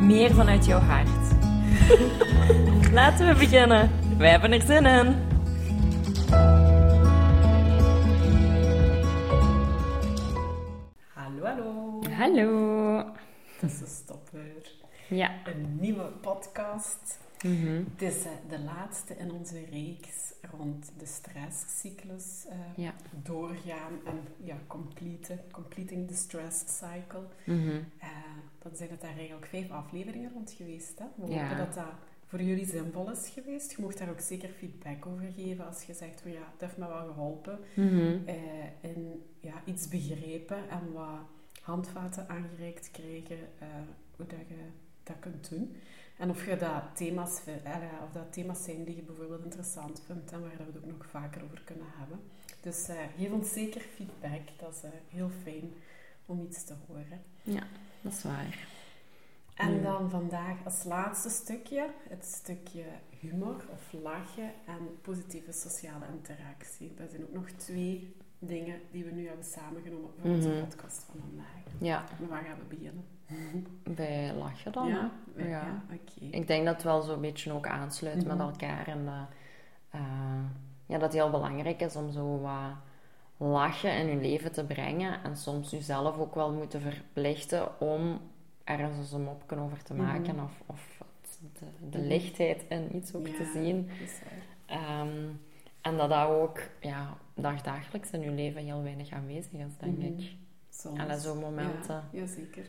meer vanuit jouw hart. Laten we beginnen. Wij hebben er zin in. Hallo, hallo. Hallo. Tussenstop weer. Ja. Een nieuwe podcast. Mhm. Het is eh, de laatste in onze reeks rond de stresscyclus eh, Ja. doorgaan en ja, complete, completing the stress cycle. Mhm. Eh, dan zijn het daar eigenlijk vijf afleveringen rond geweest. Hè? We Ja. hopen dat dat voor jullie zinvol is geweest. Je mocht daar ook zeker feedback over geven als je zegt van ja, het heeft me wel geholpen. Mhm. eh en ja, iets begrepen en wat handvaten aangereikt krijgen eh, hoe dat je dat kunt doen. En of je dat thema's, of dat thema's zijn die je bijvoorbeeld interessant vindt en waar we het ook nog vaker over kunnen hebben. Dus eh, geef ons zeker feedback. Dat is eh, heel fijn om iets te horen. Ja, dat is waar. En dan vandaag als laatste stukje, het stukje humor of lachen en positieve sociale interactie. Dat zijn ook nog twee dingen die we nu hebben samengenomen voor onze Mhm. podcast van vandaag. Ja, Maar waar gaan we beginnen? Bij lachen dan. ja, hè? ja, Ja. oké. Ik denk dat het wel zo'n beetje ook aansluit met Mhm. elkaar. En dat, eh, ja, dat het heel belangrijk is om zo wat lachen in je leven te brengen. En soms jezelf ook wel moeten verplichten om ergens eens een mopje over te maken. Mhm. Of, of het- de, de Mhm. lichtheid in iets ook Ja, te zien. dat. Ehm, en dat dat ook ja, dagdagelijks in je leven heel weinig aanwezig is, denk ik. Soms. En zo'n momenten Ja, jazeker.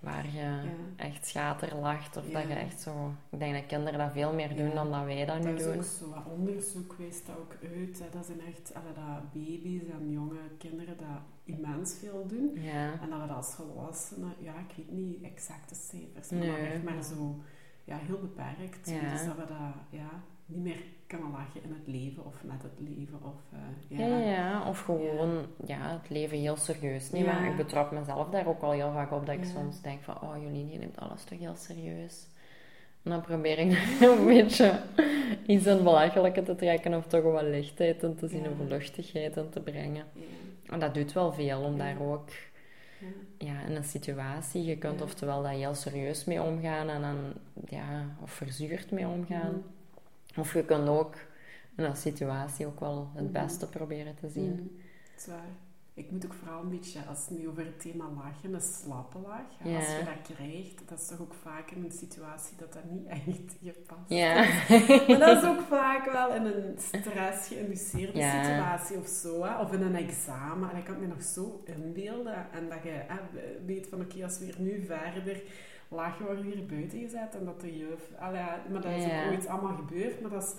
Waar je echt schaterlacht of dat Ja. je echt zo... Ik denk dat kinderen dat veel meer doen Ja. dan dat wij dat nu Dat is doen. ook zo, wat onderzoek wijst dat ook uit. Hè. Dat zijn echt allee, dat baby's en jonge kinderen dat immens veel doen. Ja. En dat we dat als volwassenen, ja, ik weet niet exacte cijfers, maar Nee. dat echt maar zo ja, heel beperkt. Ja. Dus dat we dat ja, niet meer kunnen lachen in het leven of met het leven. Of, eh, Ja, ja. Of gewoon ja. het leven heel serieus nemen. Ja. Ik betrap mezelf daar ook wel heel vaak op dat ik soms denk van... Oh, Jolien, je neemt alles toch heel serieus. En dan probeer ik een beetje iets het belachelijke te trekken of toch wat lichtheid in te zien of luchtigheid in te brengen. En dat doet wel veel om daar ook ja. ja, in een situatie, je kunt Ja. oftewel daar heel serieus mee omgaan en dan, ja, of verzuurd mee omgaan. Of je kunt ook een situatie ook wel het Mhm. beste proberen te zien. Mhm. Dat is waar. Ik moet ook vooral een beetje, als het nu over het thema lachen, een slappe. Ja, Ja. Als je dat krijgt, dat is toch ook vaak in een situatie dat dat niet echt je past. Ja. Maar dat is ook vaak wel in een stress geïnduceerde Ja. situatie of zo. Hè? Of in een examen. En ik kan het me nog zo inbeelden. En dat je hè, weet van, oké, als we hier nu verder hier buiten gezet. En dat de juf... Allee, maar dat is ook ooit allemaal gebeurd. Maar dat is...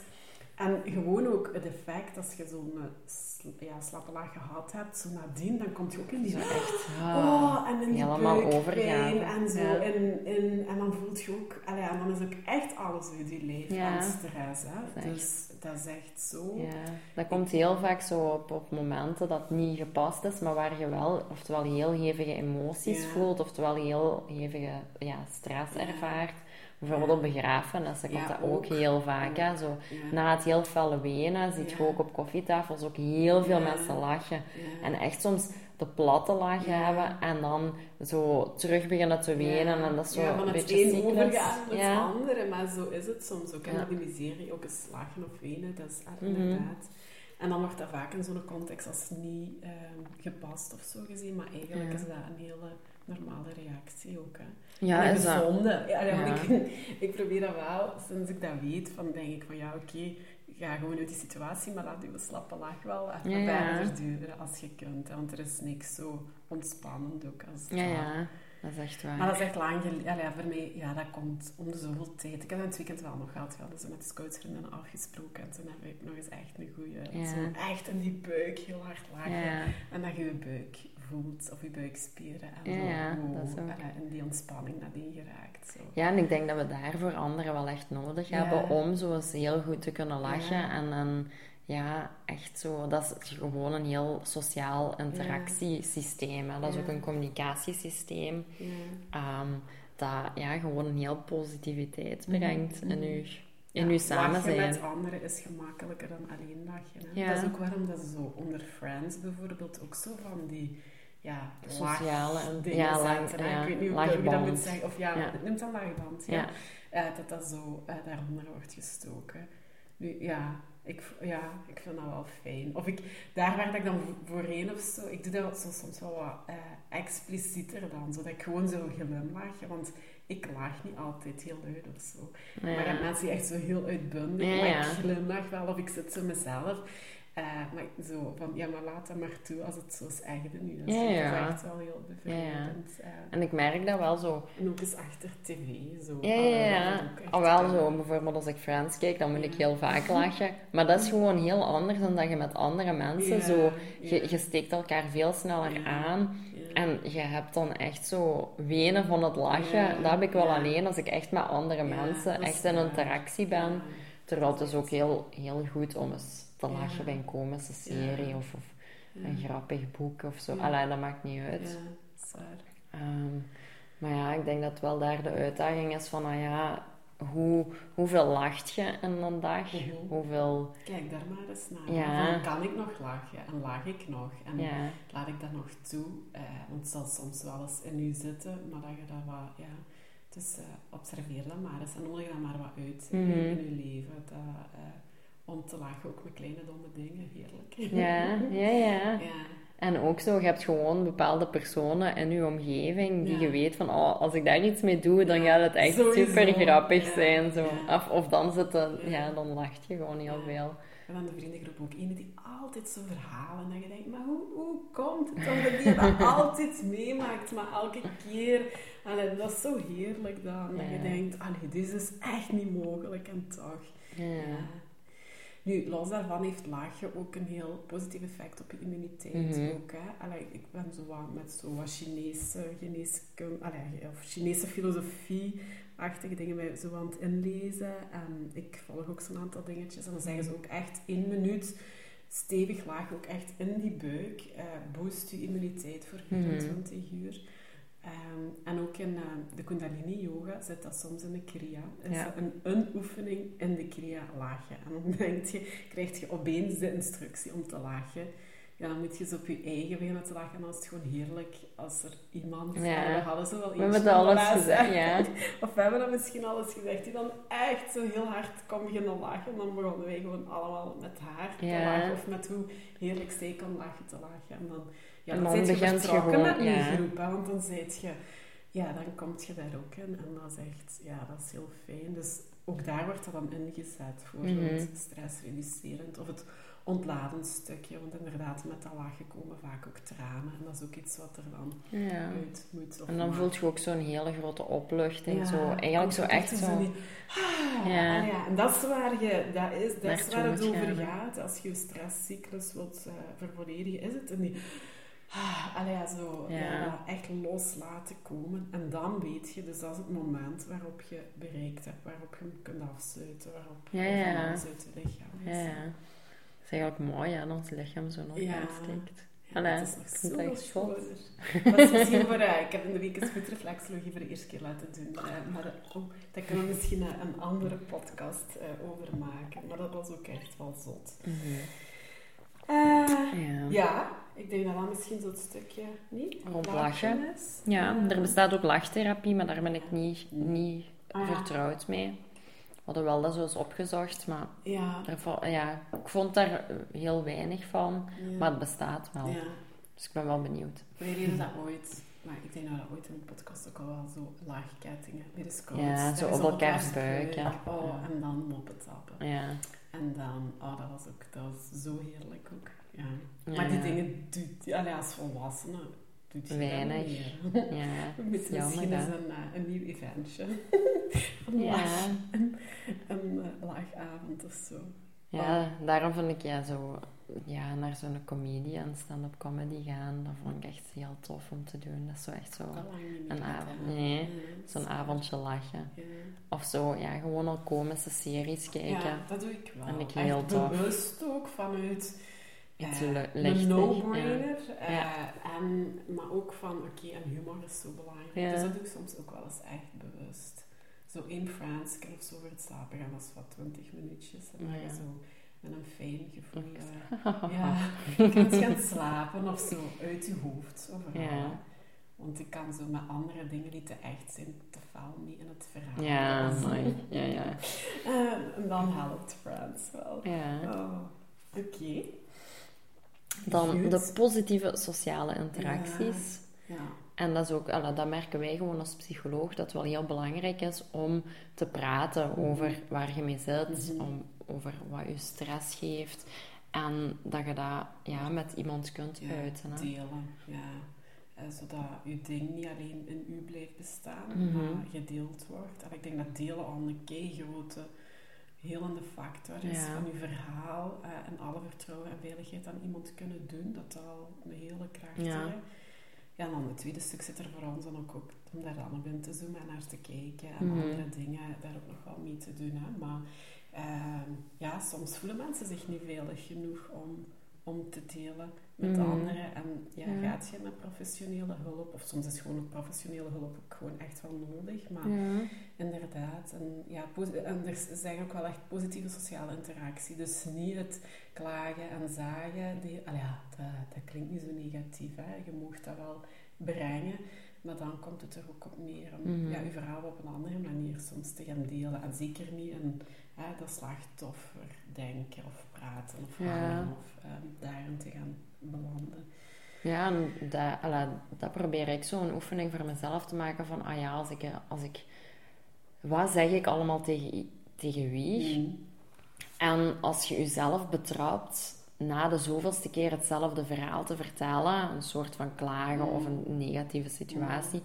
En gewoon ook het effect, als je zo'n eh, ja, slappe lach gehad hebt, zo nadien, dan komt je ook in die... Zo echt, Oh, en in die helemaal overgaan. en zo. Ja. In, in, en dan voelt je ook... Allee, en dan is ook echt alles uit je lijf Ja. stress. Hè? Dat Dus dat is echt zo... Ja, dat komt heel vaak zo op, op momenten dat het niet gepast is, maar waar je wel oftewel heel hevige emoties voelt, oftewel heel hevige ja, stress ervaart. Bijvoorbeeld op begrafenissen komt dat ook, ook. heel vaak. Hè? Zo, na het heel felle wenen zie je ook op koffietafels ook heel veel mensen lachen. En echt soms de platte lach Ja. hebben en dan zo terug beginnen te wenen. Ja. En dat is zo ja, een het beetje een overgaan naar Ja. het andere. Maar zo is het soms ook. En Ja. dat die miserie ook eens lachen of wenen, dat is Mhm. inderdaad. En dan wordt dat vaak in zo'n context als niet ehm, gepast of zo gezien. Maar eigenlijk is dat een hele normale reactie ook. Hè. Ja, en is gezonde. Ja, ja, want Ja. Ik, ik probeer dat wel, sinds ik dat weet, van denk ik van ja, oké, ga gewoon uit die situatie, maar laat je slappe lach wel even Ja, verder duren als je kunt. Want er is niks zo ontspannend ook als Ja, dat. ja, dat is echt waar. Maar dat is echt lang geleden. Ja, voor mij, ja, dat komt om de zoveel tijd. Ik heb het weekend wel nog gehad. We hadden zo met de scoutsvriendinnen afgesproken. En toen heb ik nog eens echt een goeie... Ja. Zo echt in die buik heel hard lachen. Ja. En je je buik voelt, of je buikspieren. En Ja, zo, ja, dat allee, in die ontspanning nadien geraakt. Zo. Ja, en ik denk dat we daar voor anderen wel echt nodig hebben om zo eens heel goed te kunnen lachen. En, en ja, echt zo, dat is gewoon een heel sociaal interactiesysteem. Hè. Dat is ook een communicatiesysteem. Ehm, dat ja, gewoon een heel positiviteit brengt in Mhm. uw, in Ja, uw samen zijn. met anderen is gemakkelijker dan alleen lachen. Hè? Ja. Dat is ook waarom dat ze zo onder Friends bijvoorbeeld ook zo van die ja, Sociale en- dingen hè. ja, Ik weet niet hoe ik ik dat moet zeggen. Of ja, Ja. noemt dan lachband. Ja. Ja. Eh, dat dat zo eh, daaronder wordt gestoken. Nu, ja, ik, ja, ik vind dat wel fijn. Of ik, daar waar dat ik dan vo- voorheen of zo, ik doe dat zo soms wel wat eh, explicieter dan, zodat ik gewoon zo glimlach. Want ik lach niet altijd heel luid of zo. Maar Ja. mensen die echt zo heel uitbundig, Ja, maar ik glimlach wel of ik zit zo mezelf. Eh, maar zo van, ja, maar laat dat maar toe als het zo is echt nu. Dat is, Ja, dat is ja. echt wel heel bevredigend. eh. En ik merk dat wel zo. en ook eens achter tv. Zo. Ja, ja, ja. Al wel eh, zo, bijvoorbeeld als ik Friends kijk, dan moet ik Ja. heel vaak lachen. Maar dat is gewoon heel anders dan dat je met andere mensen ja, zo... Je, ja, je steekt elkaar veel sneller Ja. aan. ja. En je hebt dan echt zo wenen van het lachen. Ja, Dat heb ik wel ja. alleen als ik echt met andere Ja, mensen echt in interactie ben. Ja. Terwijl het is ook heel, heel goed om eens te lachen bij een komische serie of, een grappig boek of zo. Allee, dat maakt niet uit. Ehm, maar ja, ik denk dat wel daar de uitdaging is van, nou ja, hoe, hoeveel lacht je in een dag? Mhm. Hoeveel, Kijk daar maar eens naar. Ja. Van, kan ik nog lachen? En lach ik nog? En ja, laat ik dat nog toe? Eh, want het zal soms wel eens in u zitten, maar dat je dat wat, ja... Dus eh, observeer dat maar eens en nodig dat maar wat uit in, Mhm. in je leven. Dat, eh, om te lachen, ook met kleine domme dingen, heerlijk. ja, ja, ja. ja. En ook zo, je hebt gewoon bepaalde personen in je omgeving die Ja. je weet van, oh, als ik daar iets mee doe, dan gaat het echt Sowieso. super grappig Ja, zijn. Zo. Of, of dan zitten, Ja. ja, dan lacht je gewoon heel veel. En dan de vriendengroep ook ene die altijd zo verhalen. En je denkt, maar hoe, hoe komt het dan dat je dat altijd meemaakt, maar elke keer? Allee, dat is zo heerlijk dan. Dat je denkt, allee, dit is echt niet mogelijk en toch. Ja. Nu, los daarvan heeft lachen ook een heel positief effect op je immuniteit. Mhm. ook, hè. Allee, ik ben zo wat met zo wat Chinese geneeskunde, allee, of Chinese filosofie-achtige dingen mij zo aan het inlezen. En ik volg ook zo'n aantal dingetjes. En dan zeggen ze ook echt één minuut stevig lachen, ook echt in die buik, eh, boost je immuniteit voor Mhm. 24 uur. Ehm, en ook in eh, de Kundalini Yoga zit dat soms in de Kriya. Is Ja. een, een oefening in de Kriya lachen. En dan denk je, krijg je opeens de instructie om te lachen. Ja, dan moet je eens op je eigen beginnen te lachen. En dan is het gewoon heerlijk als er iemand... Ja. We hadden zo wel We hebben alles gezegd, ja. Of we hebben dat misschien alles gezegd. Die dan echt zo heel hard kon beginnen lachen. En dan begonnen wij gewoon allemaal met haar te lachen. Of met hoe heerlijk zij kon lachen te lachen. En dan, ja, En dan, dan zit je begint je gewoon, met die groep. Hè, want dan zit je... Ja, dan kom je daar ook in. En dat is echt... Ja, dat is heel fijn. Dus ook daar wordt dat dan ingezet voor Mhm. het stressreducerend of het ontladend stukje. Want inderdaad, met dat lachen komen vaak ook tranen. En dat is ook iets wat er dan ja. uit moet. En dan mag. voelt je ook zo'n hele grote opluchting. Ja, zo, eigenlijk zo echt zo... die- Ah, Ja. ah ja. En dat is waar, je, dat is, dat is waar het over gaat. Als je je stresscyclus wilt eh, vervolledigen, is het in die... Ah, allee, zo, Ja. ja, dat echt los laten komen. En dan weet je, dus dat is het moment waarop je bereikt hebt, waarop je hem kunt afsluiten, waarop Ja, je ja. van uit je lichaam is. Ja, ja. Het is eigenlijk mooi, hè, dat ons lichaam zo nog Ja. aansteekt. Ja, dat is nog zo echt schoon. Dat is misschien voor... eh, ik heb in de week eens voetreflexologie voor de eerste keer laten doen. eh, maar eh, oh, daar kunnen we misschien een andere podcast over maken. Maar dat was ook echt wel zot. Eh, Ja. Ik denk dat dat misschien zo'n stukje niet Rond lachen is. Ja, Eh, er bestaat ook lachtherapie, maar daar ben ik niet, niet Ah, ja. vertrouwd mee. We hadden wel dat zo eens opgezocht, maar Ja. ja, ik vond daar heel weinig van. ja. Maar het bestaat wel. Ja. Dus ik ben wel benieuwd. Wij deden dat ooit, maar ik denk dat we dat ooit in de podcast ook al wel zo laagkettingen bij de scouts. Ja, zo op elkaars buik, ja. Oh, Ja. en dan moppen tappen. Ja. En dan, oh, dat was ook, dat was zo heerlijk ook. Ja. Maar die dingen doet, ja, als volwassene doet je Weinig. niet meer. Ja, jammer, misschien eens een, eh, een nieuw eventje. een Ja. laag, een, een eh, laagavond of zo. ja, daarom vind ik ja, zo ja, naar zo'n comedian, stand-up comedy gaan. Dat vond ik echt heel tof om te doen. Dat is zo echt zo een avond. Nee, Ja, zo'n is avondje lachen. Ja. Of zo, ja, gewoon al komische series kijken. Ja, dat doe ik wel. Vind ik Echt heel tof. bewust ook vanuit Iets le- een no-brainer. eh, en, maar ook van, oké, en humor is zo belangrijk. Ja. Dus dat doe ik soms ook wel eens echt bewust. Zo één Fransje of zo voor het slapen gaan, dat is wat 20 minuutjes. En dan Ja. je zo met een fijn gevoel. Oké. eh, ja, je kunt gaan slapen of zo uit je hoofd. Overal. Ja. Want ik kan zo met andere dingen die te echt zijn, te fel niet in het verhaal. Ja, Dus- mooi. Ja, ja. En dan helpt Frans wel. ja. Oh, Oké. Dan Goed. de positieve sociale interacties. Ja. En dat is ook, dat merken wij gewoon als psycholoog, dat het wel heel belangrijk is om te praten over waar je mee zit, Mhm. om, over wat je stress geeft. En dat je dat ja, met iemand kunt Ja, uiten. Hè? delen. Ja. Eh, zodat je ding niet alleen in u blijft bestaan, Mhm. maar gedeeld wordt. En ik denk dat delen al een kei grote helende factor is Ja. van je verhaal eh, en alle vertrouwen en veiligheid aan iemand kunnen doen. Dat al een hele krachtige. Ja. Ja, en dan het tweede stuk zit er voor ons dan ook, ook om daar dan op in te zoomen en naar te kijken en Mhm. andere dingen daar ook nog wel mee te doen. Hè. Maar ehm, ja, soms voelen mensen zich niet veilig genoeg om, om te delen met Mhm. anderen. En ja, Ja. gaat je met professionele hulp, of soms is gewoon ook professionele hulp ook gewoon echt wel nodig. Maar Ja. Inderdaad. En, ja, en er zijn ook wel echt positieve sociale interactie. Dus niet het klagen en zagen. Die, al ja, dat, dat klinkt niet zo negatief. Hè. Je mag dat wel brengen. Maar dan komt het er ook op neer om Mhm. ja, je verhaal op een andere manier soms te gaan delen. En zeker niet in hè, dat slachtoffer denken of praten of Ja. hangen of ehm, daarin te gaan belanden. Ja, en dat, dat probeer ik zo een oefening voor mezelf te maken van, ah ja, als ik, als ik wat zeg ik allemaal tegen, tegen wie? Mhm. En als je jezelf betrapt na de zoveelste keer hetzelfde verhaal te vertellen, een soort van klagen of een negatieve situatie,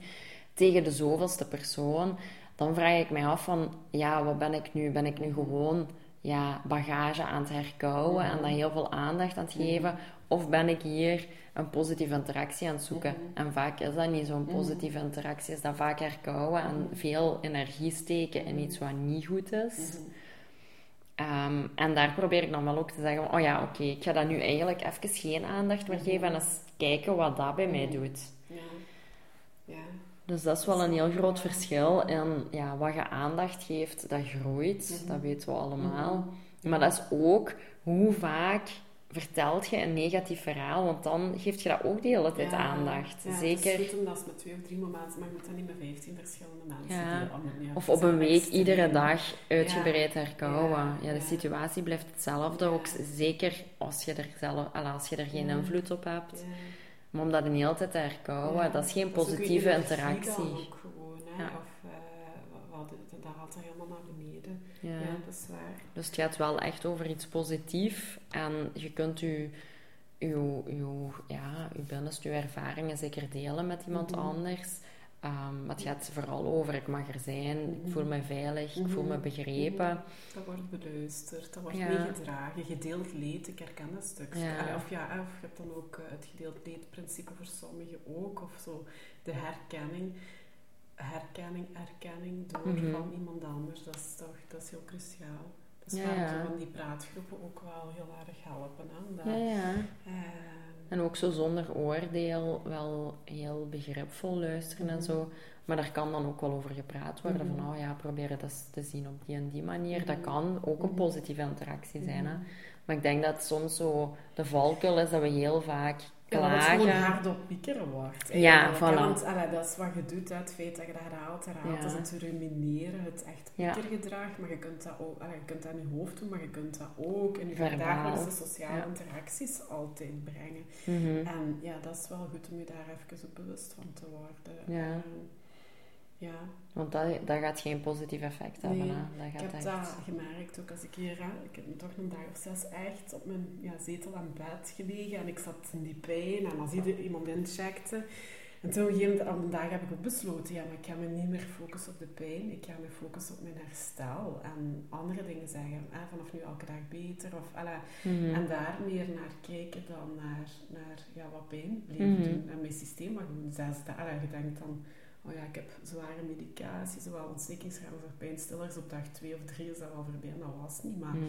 tegen de zoveelste persoon, dan vraag ik mij af van, ja, wat ben ik nu? Ben ik nu gewoon ja, bagage aan het herkouwen en daar heel veel aandacht aan het geven? Of ben ik hier een positieve interactie aan het zoeken? En vaak is dat niet zo'n positieve interactie, is dat vaak herkouwen en veel energie steken in iets wat niet goed is. Ehm, en daar probeer ik dan wel ook te zeggen: oh ja, oké, ik ga dat nu eigenlijk even geen aandacht meer geven en eens kijken wat dat bij mij doet. Ja. Dus dat is wel een heel groot verschil. En ja, wat je aandacht geeft, dat groeit. Dat weten we allemaal. Maar dat is ook hoe vaak vertelt je een negatief verhaal, want dan geef je dat ook de hele tijd Ja, aandacht. ja, Het Zeker. is goed om dat eens met twee of drie momenten, maar je moet dat niet met vijftien verschillende mensen Ja. delen. Of op een week iedere dag uitgebreid herkouwen. Ja, de situatie blijft hetzelfde. Ook zeker als je er, zelf, al als je er geen invloed op hebt. Maar om dat een hele tijd te herkouwen, Ja, dat is geen positieve energie interactie. ook gewoon, hè. Ja. Of eh, wat- dat haalt er helemaal naar beneden. Ja. Ja, dat is waar. Dus het gaat wel echt over iets positiefs. En je kunt je, je, je, ja, je binnenste, je ervaringen zeker delen met iemand Mhm. anders. Ehm, maar het gaat vooral over, ik mag er zijn, ik Mhm. voel me veilig, ik voel me Mhm. begrepen. Dat wordt beluisterd, dat wordt Ja. meegedragen. Gedeeld leed, ik herken dat. Ja. Allee, Of, ja, of je hebt dan ook eh, het gedeeld leedprincipe voor sommigen ook. Of zo de herkenning. Herkenning, erkenning door Mhm. van iemand anders. Dat is toch dat is heel cruciaal. Dus Ja, van die praatgroepen ook wel heel erg helpen. Hè? Omdat, Ja, ja. eh, En ook zo zonder oordeel, wel heel begripvol luisteren en Mhm. zo. Maar daar kan dan ook wel over gepraat worden. Mhm. Van, oh ja, probeer het eens te zien op die en die manier. Dat Mhm. kan ook een Mhm. positieve interactie zijn. Hè? mhm. Maar ik denk dat soms zo de valkuil is dat we heel vaak Ja, dat het gewoon klagen. hard op piekeren wordt. Ja, voilà. Want allee, dat is wat je doet, hè, het feit dat je dat herhaalt, herhaalt, Ja. dat is het rumineren, het echt Ja. piekergedrag. Maar je kunt dat ook, allee, je kunt dat in je hoofd doen, maar je kunt dat ook in je dagelijkse sociale Ja. interacties altijd brengen. Mhm. En ja, dat is wel goed om je daar even op bewust van te worden. Ja. Ehm, ja. Want dat, dat gaat geen positief effect hebben. Nee? Dat Ik gaat heb echt... dat gemerkt ook als ik hier, ik heb toch een dag of zes echt op mijn ja, zetel aan bed gelegen en ik zat in die pijn en als iemand incheckte En toen op een gegeven moment, dag heb ik ook besloten, ja, maar ik ga me niet meer focussen op de pijn, ik ga me focussen op mijn herstel en andere dingen zeggen, eh, vanaf nu elke dag beter, of, alla, Mhm. en daar meer naar kijken dan naar, naar ja, wat pijn bleef Mhm. doen. En mijn systeem wat gewoon alla, je denkt dan, oh ja, ik heb zware medicatie, zowel ontstekingsremmers of pijnstillers op dag 2 of 3 is dat al voorbij, en dat was niet, maar Mhm.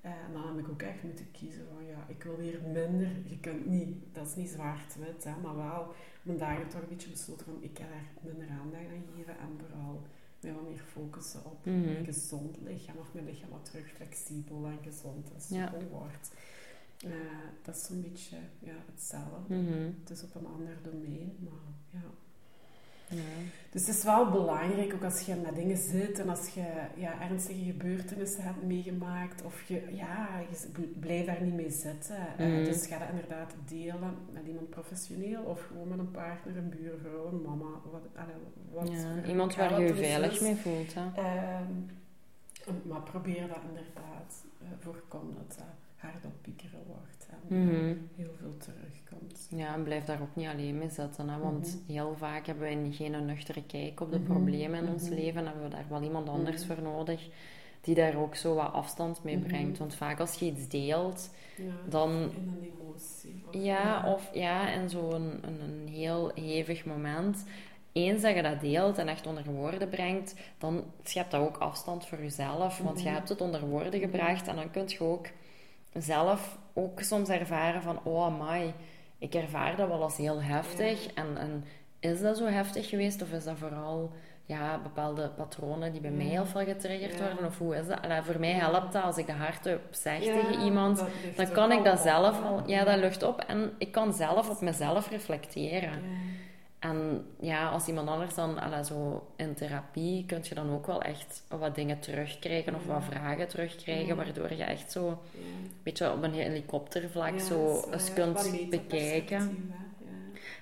eh, en dan heb ik ook echt moeten kiezen van ja, ik wil hier minder. Je kunt niet, dat is niet zwart-wit, hè, maar wel op een dag toch een beetje besloten van ik ga daar minder aandacht aan geven en vooral mij wat meer focussen op Mhm. mijn gezond lichaam of mijn lichaam wat terug flexibel en gezond en Ja. soepel wordt. Eh, dat is zo'n beetje ja, hetzelfde. Mhm. Het is op een ander domein, maar ja. Ja. Dus het is wel belangrijk, ook als je met dingen zit en als je ja, ernstige gebeurtenissen hebt meegemaakt, of je, ja, je bl- blijf daar niet mee zitten. Eh, Mhm. dus ga dat inderdaad delen met iemand professioneel, of gewoon met een partner, een buurvrouw, een mama, wat, wat Ja, Iemand waar je je is. veilig mee voelt. Hè? Ehm, maar probeer dat inderdaad, uh, voorkom dat dat hard op piekeren wordt en Mhm. heel veel terugkomt. Ja, en blijf daar ook niet alleen mee zitten. Hè? Want Mhm. heel vaak hebben wij geen nuchtere kijk op de Mhm. problemen in ons leven. En hebben we daar wel iemand anders voor nodig die daar ook zo wat afstand mee brengt. Want vaak als je iets deelt, Ja, dan... in een emotie. Of, Ja, of ja, in zo'n een, een heel hevig moment. Eens dat je dat deelt en echt onder woorden brengt, dan schept dat ook afstand voor jezelf. Want je hebt het onder woorden gebracht en dan kun je ook zelf ook soms ervaren van, oh amai, ik ervaar dat wel als heel heftig. En, en is dat zo heftig geweest of is dat vooral ja, bepaalde patronen die bij Ja. mij heel veel getriggerd Ja. worden? Of hoe is dat? Voor mij helpt dat als ik dat hardop zeg tegen iemand dan kan ik dat zelf al, ja, dat lucht op en ik kan zelf op mezelf reflecteren. En ja, als iemand anders dan, alla, zo in therapie, kun je dan ook wel echt wat dingen terugkrijgen of wat vragen terugkrijgen, waardoor je echt zo, een beetje op een helikoptervlak Ja, zo eens kunt bekijken.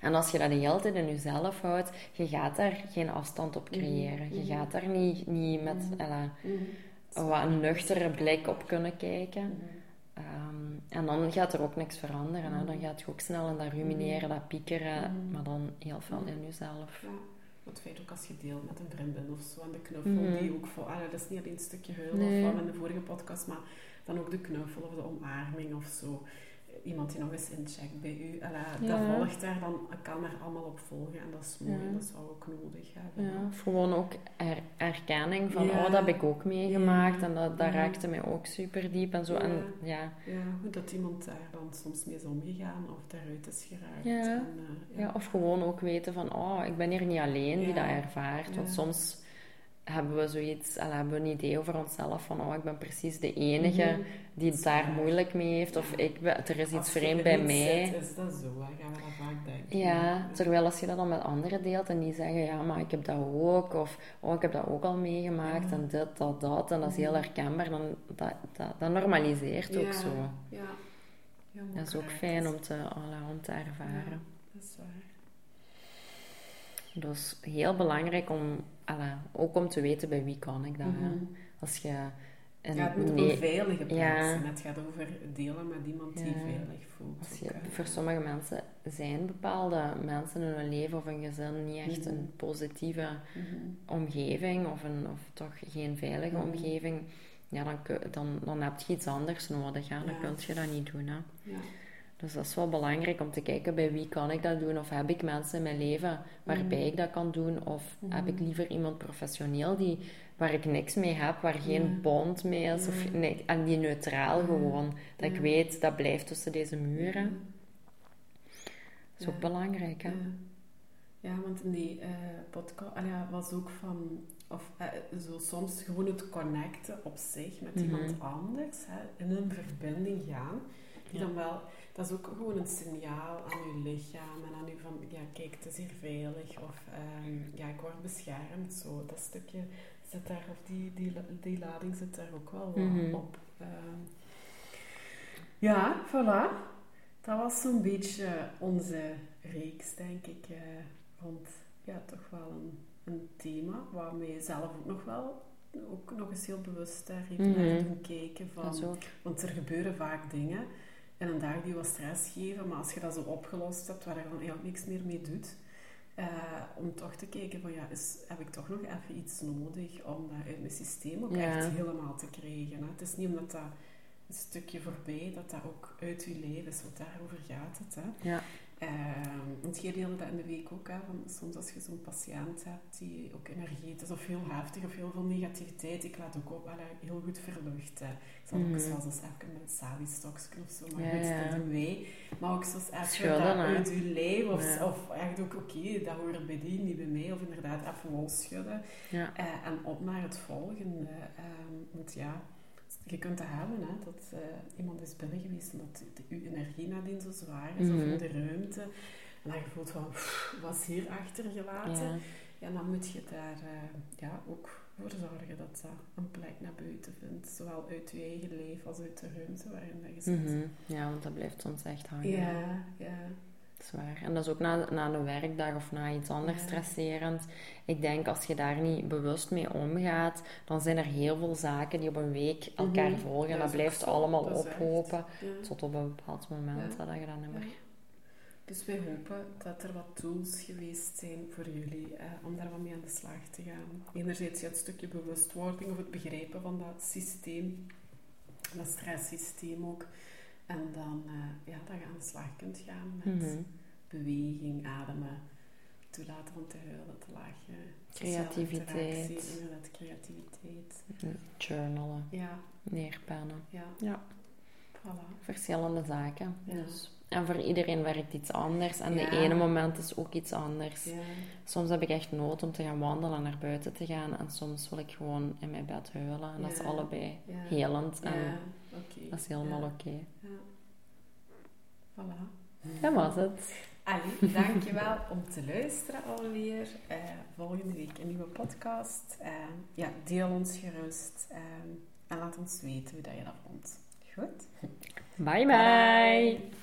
En als je dat de hele tijd in jezelf houdt, je gaat daar geen afstand op creëren. Je Mhm. gaat daar niet, niet met Mhm. Mhm. wat een nuchtere blik op kunnen kijken. Ehm, en dan gaat er ook niks veranderen. Hè? Dan Mhm. gaat je ook snel in dat rumineren, dat piekeren, Mhm. maar dan heel veel in jezelf. Ja. Het feit ook als je deelt met een vriendin of zo, en de knuffel Mhm. die ook voor, ah, dat is niet alleen een stukje huilen Nee. of van in de vorige podcast, maar dan ook de knuffel of de omarming of zo. Iemand die nog eens incheckt bij u, Alla, Ja. dat volgt daar dan, kan er allemaal op volgen en dat is mooi, Ja. dat we ook nodig hebben. Ja, of gewoon ook er- erkenning van, Ja. oh, dat heb ik ook meegemaakt Ja. en dat, dat Ja. raakte mij ook super diep en zo. Ja. En ja, Ja, hoe dat iemand daar dan soms mee is omgegaan of daaruit is geraakt. Ja. En, eh, ja, of gewoon ook weten van, oh, ik ben hier niet alleen die Ja. dat ervaart. Want Ja. soms hebben we zoiets, al hebben we een idee over onszelf van, oh, ik ben precies de enige Mhm. die het daar moeilijk mee heeft. Of ik, ben- er is iets vreemd bij mij. zit, is dat zo, hè? gaan we dat vaak denken. Ja, terwijl als je dat dan met anderen deelt en die zeggen, ja, maar ik heb dat ook, of oh, ik heb dat ook al meegemaakt, Ja. en dit, dat, dat, en dat is heel Mhm. herkenbaar, dan dat, dat, dat normaliseert ook Ja, zo. Ja. Dat is ook fijn om te, om te ervaren. Dat is waar. Dus heel belangrijk om, alla, ook om te weten bij wie kan ik dat. Mhm. Als je een, Ja, het moet nee- een veilige plaats Ja. zijn. Het gaat over delen met iemand die Ja. veilig voelt. Als je, voor sommige mensen zijn bepaalde mensen in hun leven of een gezin niet echt Mhm. een positieve Mhm. omgeving of, een, of toch geen veilige Mhm. omgeving, ja, dan, dan, dan heb je iets anders nodig. Hè? Dan Ja. kun je dat niet doen. Hè? Dus dat is wel belangrijk om te kijken bij wie kan ik dat doen. Of heb ik mensen in mijn leven waarbij Mhm. ik dat kan doen. Of Mhm. heb ik liever iemand professioneel die, waar ik niks mee heb, waar geen bond mee is. Of, nee, en die neutraal gewoon. Dat ik weet, dat blijft tussen deze muren. Dat is ook belangrijk. Hè? Ja. Ja, want nee, eh podcast ah ja, was ook van, of eh, zo soms gewoon het connecten op zich met Mhm. iemand anders, hè, in een verbinding gaan, die Ja. dan wel, dat is ook gewoon een signaal aan je lichaam en aan je van, ja kijk, het is hier veilig, of ehm, ja, ik word beschermd, zo, dat stukje zit daar, of die, die, die lading zit daar ook wel wat Mhm. op. Ehm. ja, voilà. Dat was zo'n beetje onze reeks, denk ik, eh, rond ja, toch wel een, een thema waar mij zelf ook nog wel ook nog eens heel bewust daar heeft Mhm. naar doen kijken. Van. Want er gebeuren vaak dingen in een dag die wat stress geven, maar als je dat zo opgelost hebt, waar je dan eigenlijk niks meer mee doet, Eh, om toch te kijken van ja, is, heb ik toch nog even iets nodig om dat uit mijn systeem ook Ja. echt helemaal te krijgen. Hè? Het is niet omdat dat een stukje voorbij, dat dat ook uit je leven is, want daarover gaat het. Hè? Ja. Ehm, want jij deelde dat in de week ook, hè, van soms als je zo'n patiënt hebt die ook energetisch of heel heftig of heel veel negativiteit, ik laat ook op, allee, heel goed verluchten. Ik zal ook eens Mhm. wel eens even met een sabi-stokje of zo, maar Ja, goed, ja. dat doen wij. Maar ook zoals even Schudden, dat uit je lijf, of, Ja. of echt ook, oké, dat hoort bij die, niet bij mij, of inderdaad even losschudden. Ja. Eh, en op naar het volgende. Ehm, want ja, je kunt dat hebben, hè, dat eh, iemand is binnen geweest en dat de, uw energie nadien zo zwaar is, Mhm. of in de ruimte. En dan je voelt van, "Pff, wat is hier achtergelaten? Ja. Ja, dan moet je daar eh, ja, ook voor zorgen dat dat een plek naar buiten vindt. Zowel uit je eigen leven als uit de ruimte waarin dat je zit. Mhm. Ja, want dat blijft soms echt hangen. Ja, ja. Zwaar. En dat is ook na, na een werkdag of na iets anders Ja. stresserend. Ik denk als je daar niet bewust mee omgaat, dan zijn er heel veel zaken die op een week elkaar Mhm. volgen. En Dat blijft allemaal Dat ophopen. ja. Tot op een bepaald moment Ja. dat je dat niet meer... Dus wij hopen dat er wat tools geweest zijn voor jullie eh, om daar wat mee aan de slag te gaan. Enerzijds het stukje bewustwording of het begrijpen van dat systeem, dat stresssysteem ook. En dan eh, ja, dat je aan de slag kunt gaan met Mhm. beweging, ademen, toelaten om te huilen, te lachen. sociale Creativiteit. Inderdaad, creativiteit. Journalen, Ja, neerpennen. ja. Ja. Voilà. Verschillende zaken. Ja. Dus. En voor iedereen werkt iets anders. En Ja. de ene moment is ook iets anders. Ja. Soms heb ik echt nood om te gaan wandelen, naar buiten te gaan. En soms wil ik gewoon in mijn bed huilen. En dat is allebei helend. En dat is helemaal oké. Ja. Voilà. Dat was het. Ali, dankjewel om te luisteren alweer. Eh, volgende week een nieuwe podcast. Eh, ja, deel ons gerust eh, en laat ons weten hoe dat je dat vond. Goed? Bye bye.